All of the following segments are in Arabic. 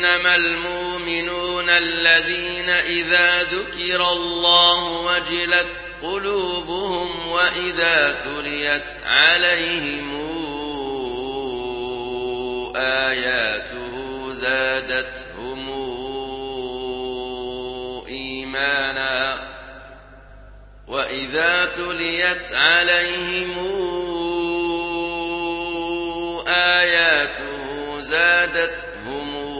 إنما المؤمنون الذين إذا ذكر الله وجلت قلوبهم وإذا تليت عليهم آياته زادتهم إيمانا وإذا تليت عليهم آياته زادتهم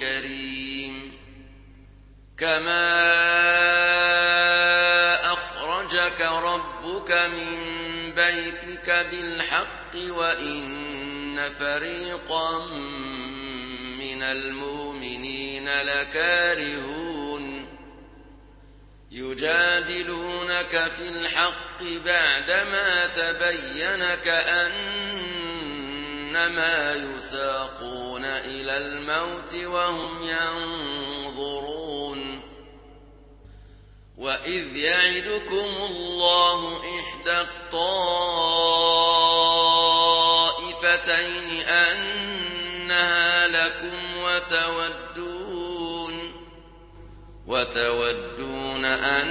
كريم. كما أخرجك ربك من بيتك بالحق وإن فريقا من المؤمنين لكارهون. يجادلونك في الحق بعدما تبين كأنما يساقون إلى الموت وهم ينظرون. وإذ يعدكم الله إحدى الطائفتين أنها لكم وتودون وتودون أن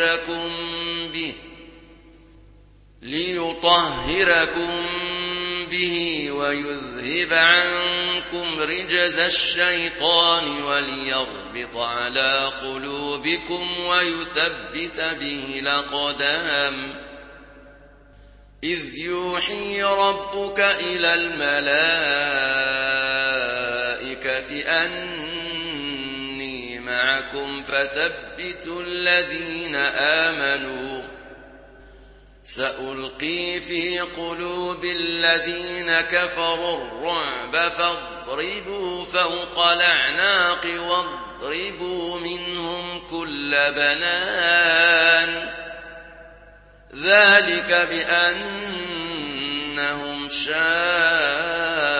ليطهركم به ليطهركم به ويذهب عنكم رجز الشيطان وليربط على قلوبكم ويثبت به الأقدام. إذ يوحي ربك إلى الملائكة أني معكم فثبتوا الذين آمنوا سألقي في قلوب الذين كفروا الرعب فاضربوا فوق الأعناق واضربوا منهم كل بنان ذلك بأنهم شاقوا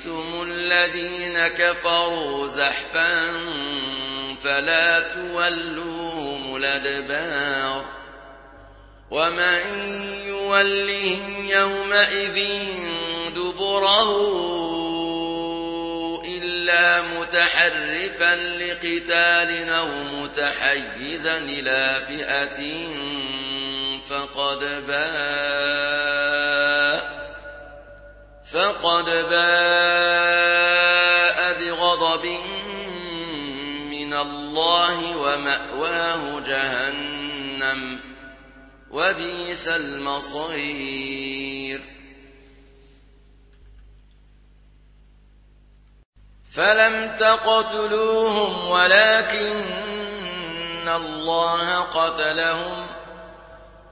لقيتم الذين كفروا زحفا فلا تولوهم الأدبار ومن يولهم يومئذ دبره إلا متحرفا لقتال أو متحيزا إلى فئة فقد باء فقد باء بغضب من الله ومأواه جهنم وبئس المصير. فلم تقتلوهم ولكن الله قتلهم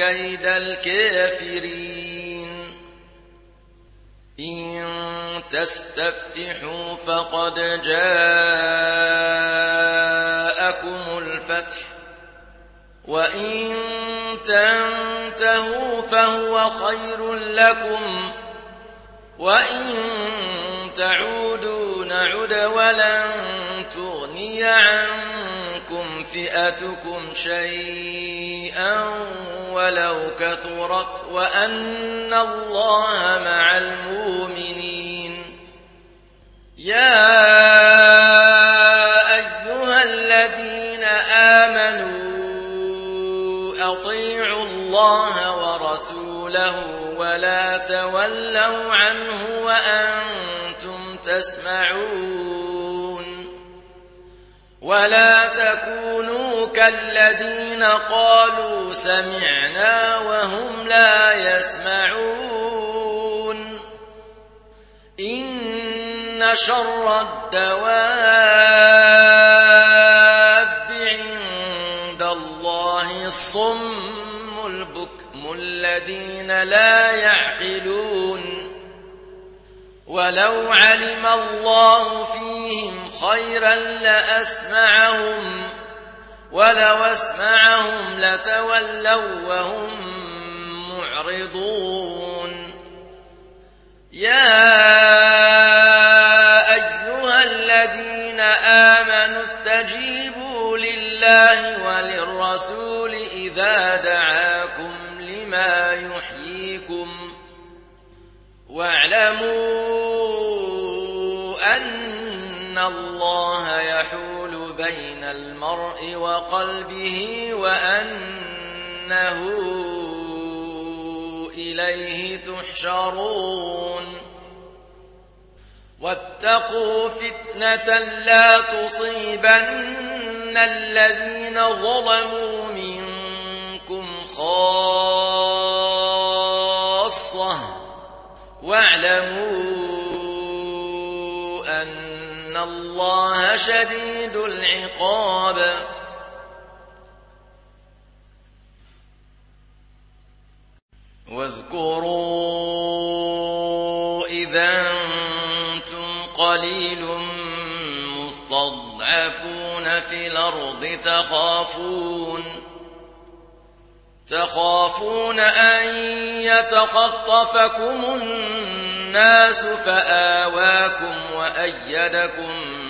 كيد الكافرين. إن تستفتحوا فقد جاءكم الفتح وإن تنتهوا فهو خير لكم وإن تعودوا نعد ولن تغني عنكم فئتكم شيئا ولو كثرت وأن الله مع المؤمنين. يا أيها الذين آمنوا أطيعوا الله ورسوله ولا تولوا عنه وأنتم تسمعون. ولا تكونوا كالذين قالوا سمعنا وهم لا يسمعون. إن شر الدواب عند الله الصم البكم الذين لا يعقلون. ولو علم الله فيهم خيرا لأسمعهم ولو أسمعهم لتولوا وهم معرضون. يا أيها الذين آمنوا استجيبوا لله وللرسول إذا دعاكم لما يحييكم واعلموا المرء وقلبه وأنه إليه تحشرون. واتقوا فتنة لا تصيبن الذين ظلموا منكم خاصة. واعلموا الله شديد العقاب. واذكروا إذا أنتم قليل مستضعفون في الأرض تخافون تخافون أن يتخطفكم الناس فآواكم وأيدكم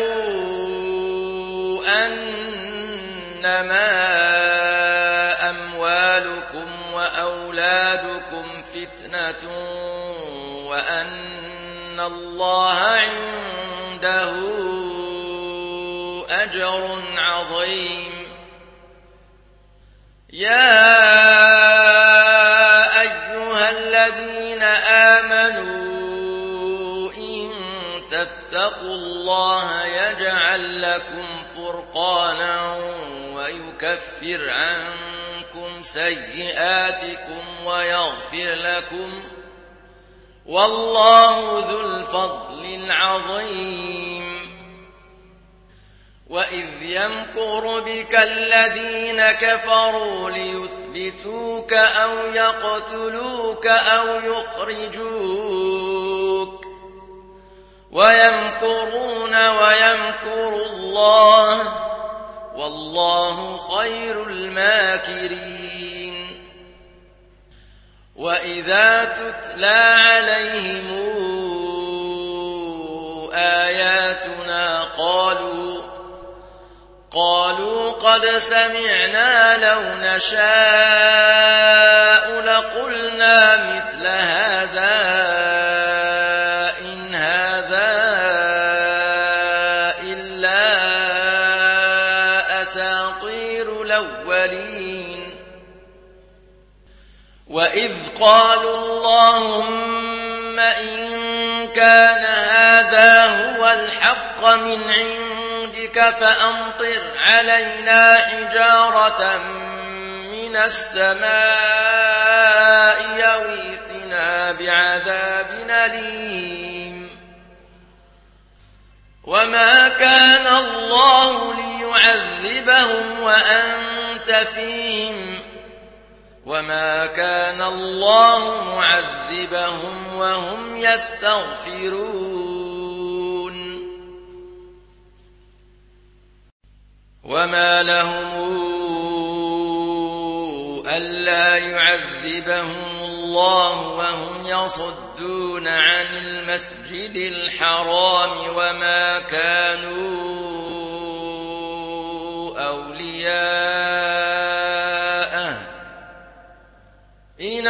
فتنة وأن الله عنده أجر عظيم. يا أيها الذين آمنوا إن تتقوا الله يجعل لكم فرقانا ويكفر عنكم سيئاتكم ويغفر لكم والله ذو الفضل العظيم. وإذ يمكر بك الذين كفروا ليثبتوك أو يقتلوك أو يخرجوك ويمكرون ويمكر الله والله خير الماكرين. وإذا تتلى عليهم آياتنا قالوا قالوا قد سمعنا لو نشاء لقلنا مثل هذا قالوا اللهم إن كان هذا هو الحق من عندك فأمطر علينا حجارة من السماء يويتنا بعذاب أليم. وما كان الله ليعذبهم وأنت فيهم وما كان الله معذبهم وهم يستغفرون وما لهم ألا يعذبهم الله وهم يصدون عن المسجد الحرام وما كانوا أولياءه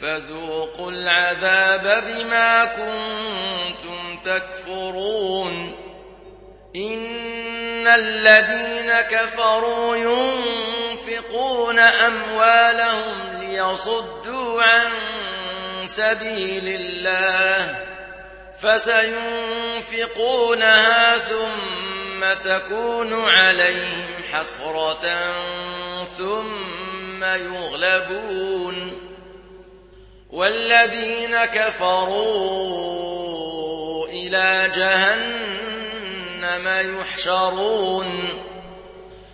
فذوقوا العذاب بما كنتم تكفرون. إن الذين كفروا ينفقون أموالهم ليصدوا عن سبيل الله فسينفقونها ثم تكون عليهم حسرة ثم يغلبون. والذين كفروا إلى جهنم يحشرون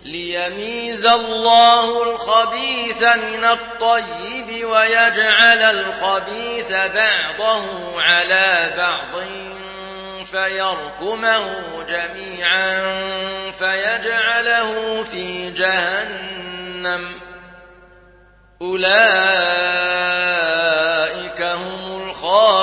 ليميز الله الخبيث من الطيب ويجعل الخبيث بعضه على بعض فيركمه جميعا فيجعله في جهنم. أولئك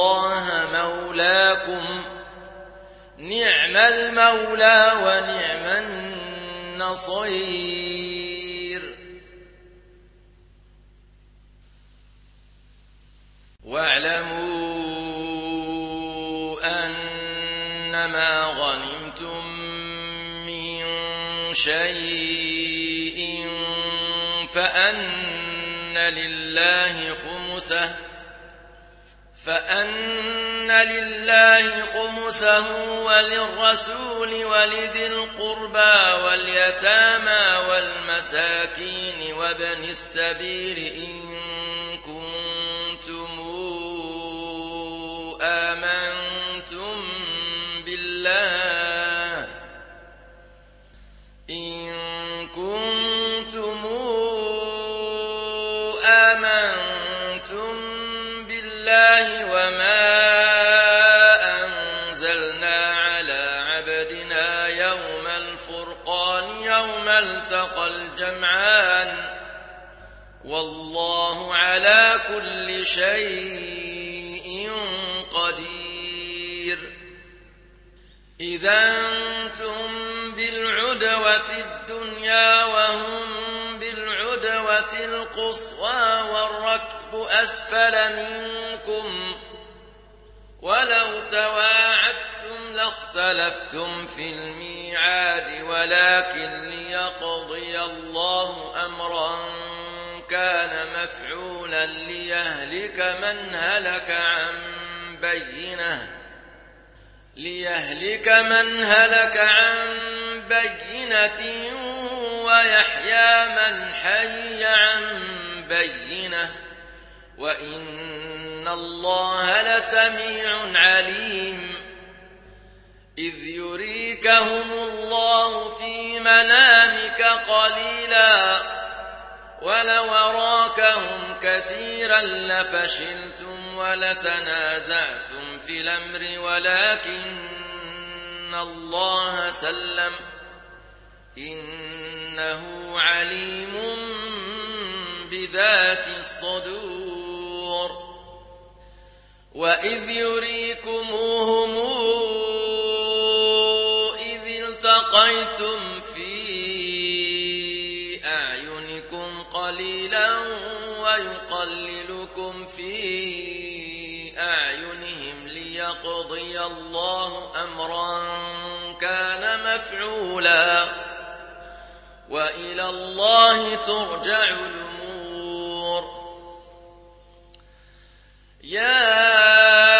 الله مولاكم. نعم المولى ونعم النصير. واعلموا أنما غنمتم من شيء فأن لله خمسه. فأن لله خمسه وللرسول ولذي القربى واليتامى والمساكين وابن السبيل إن كل شيء قدير. إذا أنتم بالعدوة الدنيا وهم بالعدوة القصوى والركب أسفل منكم ولو تواعدتم لاختلفتم في الميعاد ولكن ليقضي الله أمرا كان مفعولا ليهلك من هلك عن بينة ليهلك من هلك عن بينة ويحيى من حي عن بينة. وإن الله لسميع عليم إذ يريكهم الله في منامك قليلا. ولو أراكهم كثيرا لفشلتم ولتنازعتم في الأمر ولكن الله سلم. إنه عليم بذات الصدور. وإذ يريكموهم إذ التقيتم ويقللكم في أعينهم ليقضي الله أمرا كان مفعولا وإلى الله ترجع الأمور. يا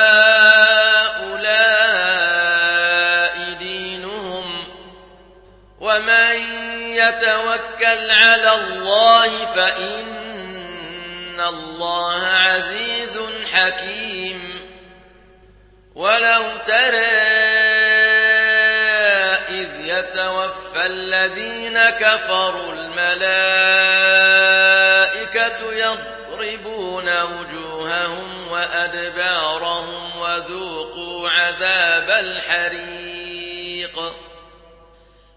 يتوكل على الله فإن الله عزيز حكيم. ولو ترى إذ يتوفى الذين كفروا الملائكة يضربون وجوههم وأدبارهم وذوقوا عذاب الحريق.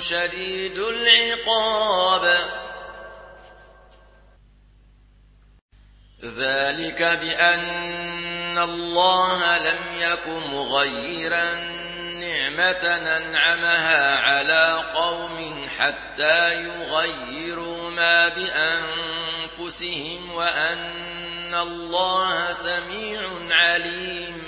شديد العقاب. ذلك بأن الله لم يك مغيرا نعمة أنعمها على قوم حتى يغيروا ما بأنفسهم وأن الله سميع عليم.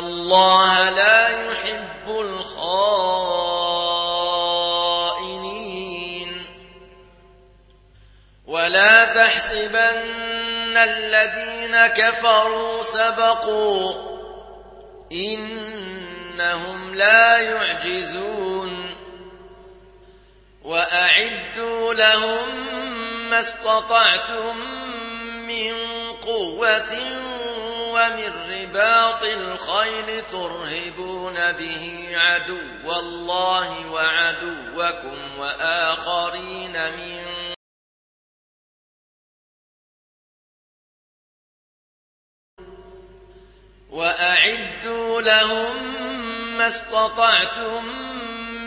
الله لا يحب الخائنين ولا تحسبن الذين كفروا سبقوا إنهم لا يعجزون وأعدوا لهم ما استطعتم من قوة ومن رباط الخيل ترهبون به عدو الله وعدوكم وآخرين من وأعدوا لهم ما استطعتم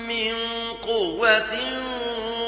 من قوة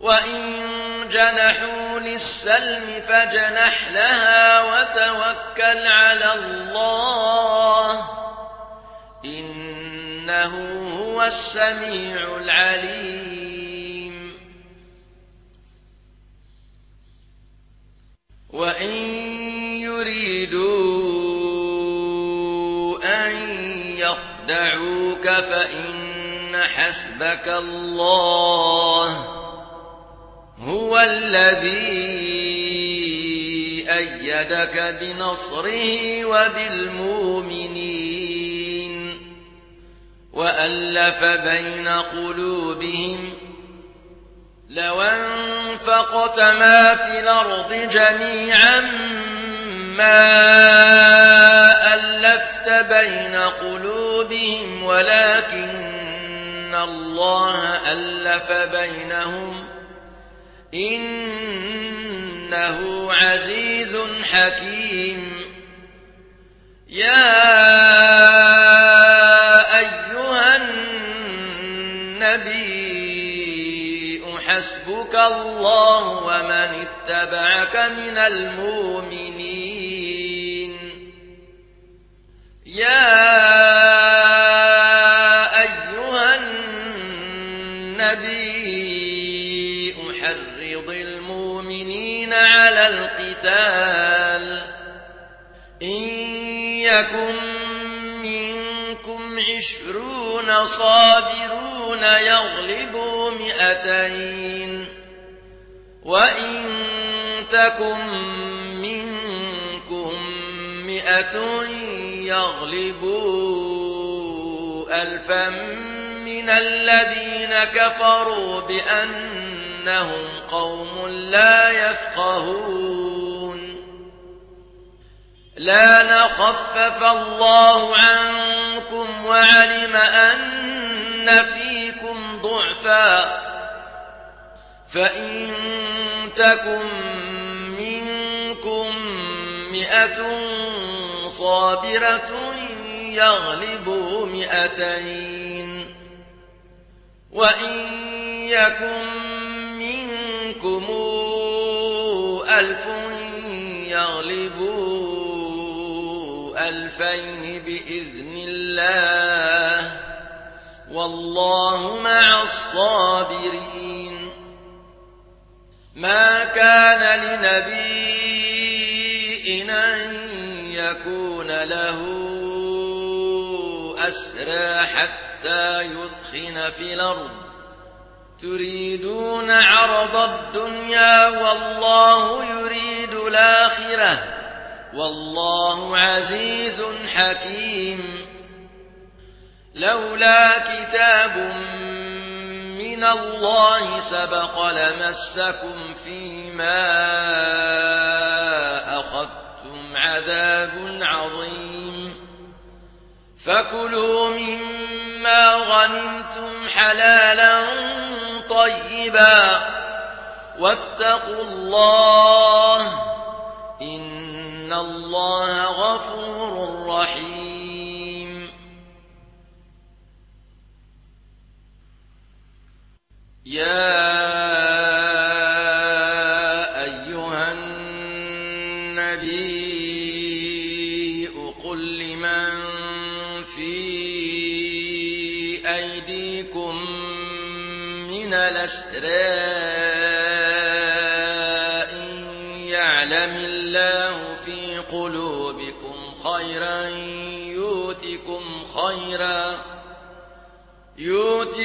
وإن جنحوا للسلم فجنح لها وتوكل على الله إنه هو السميع العليم وإن يريدوا أن يخدعوك فإن حسبك الله هو الذي أيدك بنصره وبالمؤمنين وألف بين قلوبهم لو أنفقت ما في الأرض جميعا ما ألفت بين قلوبهم ولكن الله ألف بينهم إنه عزيز حكيم. يا أيها النبي حسبك الله ومن اتبعك من المؤمنين. يا صابرون يغلبوا مئتين. وإن تكن منكم مئة يغلبوا ألفا من الذين كفروا بأنهم قوم لا يفقهون. لا نخفف الله عنكم وعلم أن فيكم ضعفا فإن تكن منكم مئة صابرة يغلبوا مئتين وإن يكن منكم ألف ألفين بإذن الله والله مع الصابرين. ما كان لنبي أن يكون له أسرى حتى يثخن في الأرض. تريدون عرض الدنيا والله يريد الآخرة. والله عزيز حكيم. لولا كتاب من الله سبق لمسكم فيما أخذتم عذاب عظيم. فكلوا مما غنمتم حلالا طيبا. واتقوا الله إن الله غفور رحيم يا أيها النبي قل لمن في أيديكم من الأسرى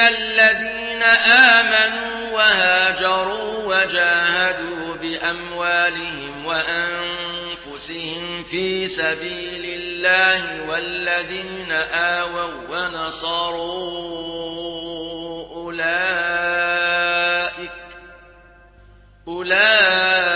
الذين آمنوا وهاجروا وجاهدوا بأموالهم وأنفسهم في سبيل الله والذين آووا ونصروا أولئك أولئك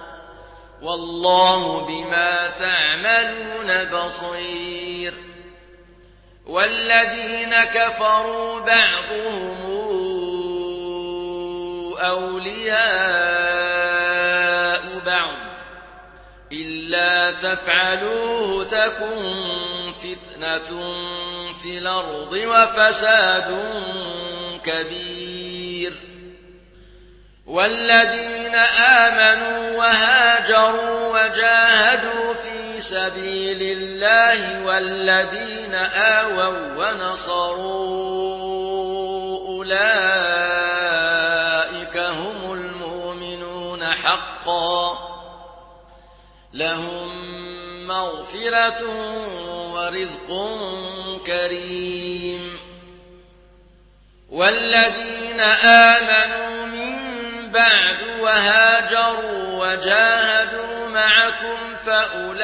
وَاللَّهُ بِمَا تَعْمَلُونَ بَصِيرٌ. وَالَّذِينَ كَفَرُوا بَعْضُهُمْ أَوْلِيَاءُ بَعْضٍ ۚ. إِلَّا تَفْعَلُوهُ تَكُن فِتْنَةٌ فِي الْأَرْضِ وَفَسَادٌ كَبِيرٌ. وَالَّذِينَ آمَنُوا وَهَاجَرُوا وَجَاهَدُوا فِي سَبِيلِ اللَّهِ وَالَّذِينَ آوَوا وَّنَصَرُوا أُولَٰئِكَ هُمُ الْمُؤْمِنُونَ حَقًّا ۚ لَّهُم مَّغْفِرَةٌ وَرِزْقٌ كَرِيمٌ وَالَّذِينَ آمَنُوا مِن بَعْدُ وَهَاجَرُوا وَجَاهَدُوا مَعَكُمْ فَأُولَٰئِكَ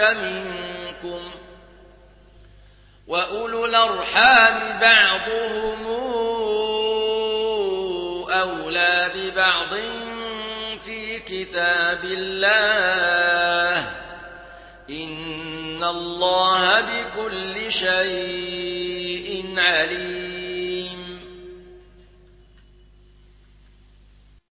مِنكُمْ ۚ وَأُولُو الْأَرْحَامِ بَعْضُهُمْ أَوْلَىٰ بِبَعْضٍ فِي كِتَابِ اللَّهِ ۗ إِنَّ اللَّهَ بِكُلِّ شَيْءٍ عَلِيمٌ